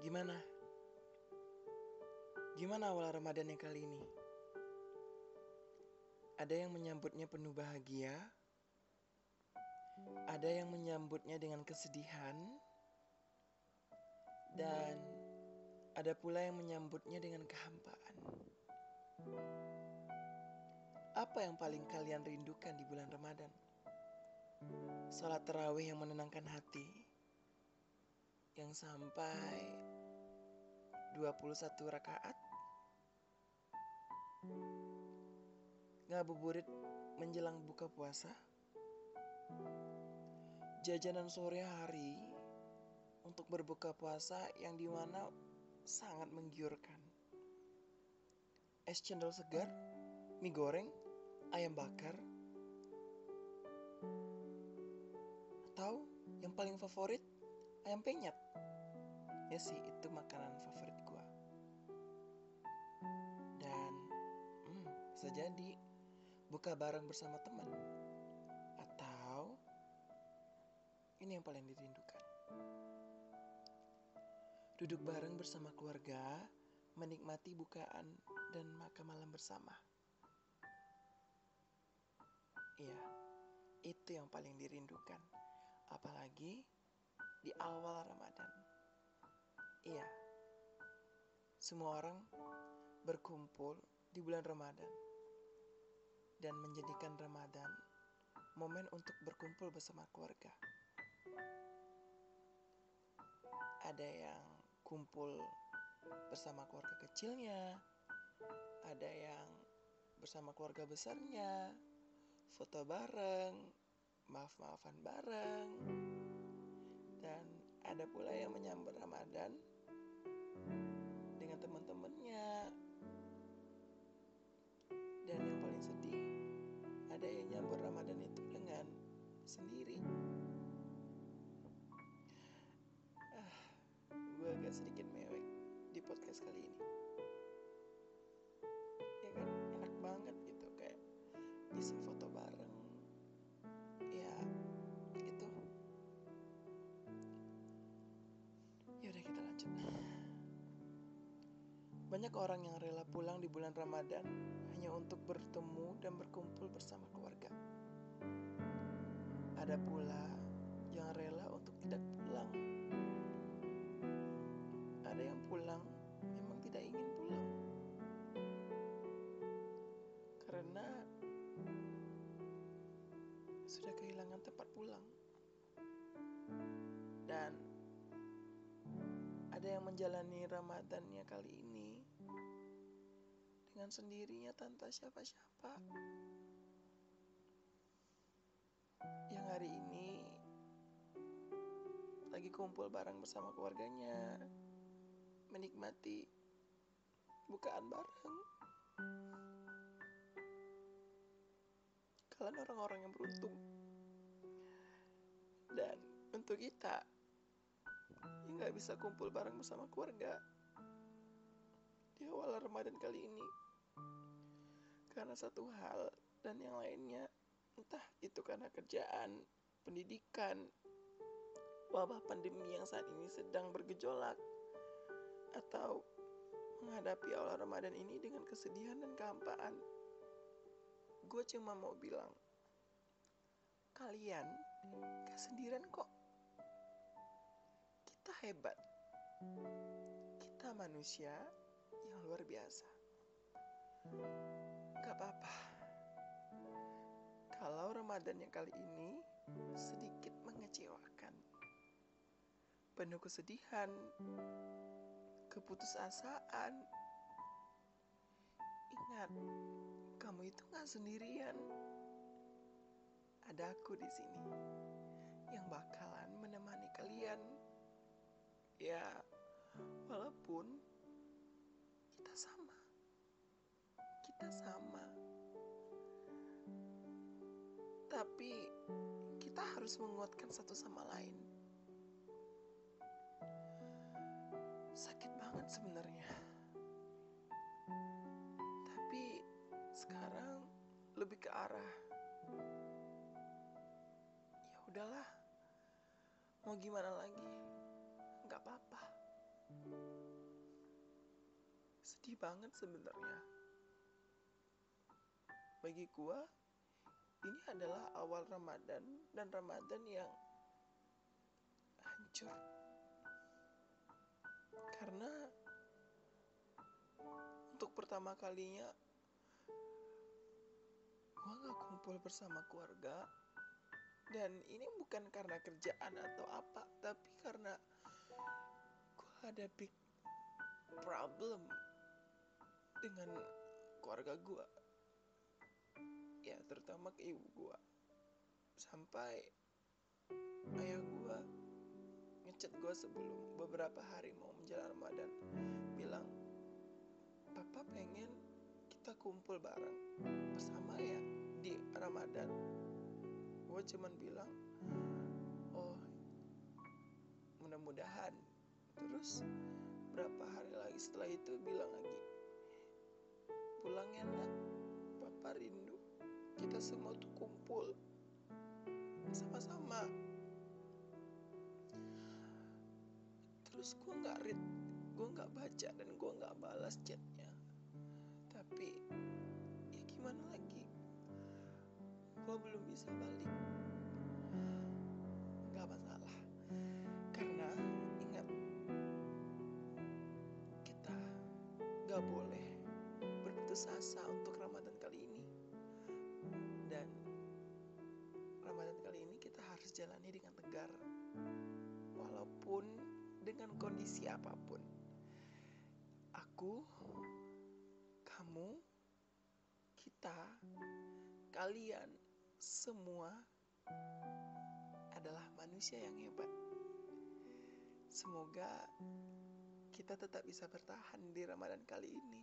Gimana? Gimana awal Ramadan yang kali ini? Ada yang menyambutnya penuh bahagia, ada yang menyambutnya dengan kesedihan, dan ada pula yang menyambutnya dengan kehampaan. Apa yang paling kalian rindukan di bulan Ramadan? Salat terawih yang menenangkan hati, yang sampai 21 rakaat ngabuburit menjelang buka puasa jajanan sore hari untuk berbuka puasa yang di mana sangat menggiurkan. Es cendol segar mie goreng ayam bakar atau yang paling favorit ayam penyet ya sih itu makanan favorit gua. Dan hmm, bisa jadi buka bareng bersama teman. Atau ini yang paling dirindukan. Duduk bareng bersama keluarga menikmati bukaan dan makan malam bersama. Iya itu yang paling dirindukan. Apalagi di awal Ramadan. Iya, semua orang berkumpul di bulan Ramadan dan menjadikan Ramadan momen untuk berkumpul bersama keluarga. Ada yang kumpul bersama keluarga kecilnya, ada yang bersama keluarga besarnya, foto bareng, maaf-maafan bareng dan ada pula yang menyambut Ramadan dengan teman-temannya. Dan yang paling sedih, ada yang nyambut Ramadan itu dengan sendiri. Ah, gue agak sedikit mewek di podcast kali ini. Ya kan, enak banget gitu kayak bisa Banyak orang yang rela pulang di bulan Ramadan hanya untuk bertemu dan berkumpul bersama keluarga. Ada pula yang rela untuk tidak pulang. Ada yang pulang memang tidak ingin pulang. Karena sudah kehilangan tempat pulang. Yang menjalani Ramadannya kali ini dengan sendirinya tanpa siapa-siapa. Yang hari ini lagi kumpul bareng bersama keluarganya, menikmati bukaan bareng. Kalian orang-orang yang beruntung. Dan untuk kita yang gak bisa kumpul bareng bersama keluarga di awal Ramadan kali ini. Karena satu hal dan yang lainnya, entah itu karena kerjaan, pendidikan, wabah pandemi yang saat ini sedang bergejolak, atau menghadapi awal Ramadan ini dengan kesedihan dan kehampaan. Gue cuma mau bilang, kalian gak sendirian kok hebat. Kita manusia yang luar biasa. Gak apa-apa. Kalau Ramadan yang kali ini sedikit mengecewakan. Penuh kesedihan, keputusasaan. Ingat, kamu itu gak sendirian. Ada aku di sini yang bakalan menemani kalian ya walaupun kita sama. Kita sama. Tapi kita harus menguatkan satu sama lain. Sakit banget sebenarnya. Tapi sekarang lebih ke arah ya udahlah mau gimana lagi nggak apa-apa sedih banget sebenarnya. Bagi gua, ini adalah awal Ramadan dan Ramadan yang hancur. Karena untuk pertama kalinya gua gak kumpul bersama keluarga dan ini bukan karena kerjaan atau apa tapi karena ada big problem dengan keluarga gua. Ya terutama ke ibu gua. Sampai ayah gua ngechat gua sebelum beberapa hari mau menjelang Ramadan. Bilang papa pengen kita kumpul bareng bersama ya di Ramadan. Gue cuman bilang oh mudah-mudahan terus berapa hari lagi setelah itu bilang lagi pulang ya nak. Papa rindu. Kita semua tuh kumpul. Sama-sama. Terus gue nggak read gue nggak baca dan gue nggak balas chatnya. Tapi ya gimana lagi? Gue belum bisa balik boleh berputus asa untuk Ramadan kali ini. Dan Ramadan kali ini kita harus jalani dengan tegar walaupun dengan kondisi apa pun. Aku kamu kita kalian semua adalah manusia yang hebat. Semoga kita tetap bisa bertahan di Ramadan kali ini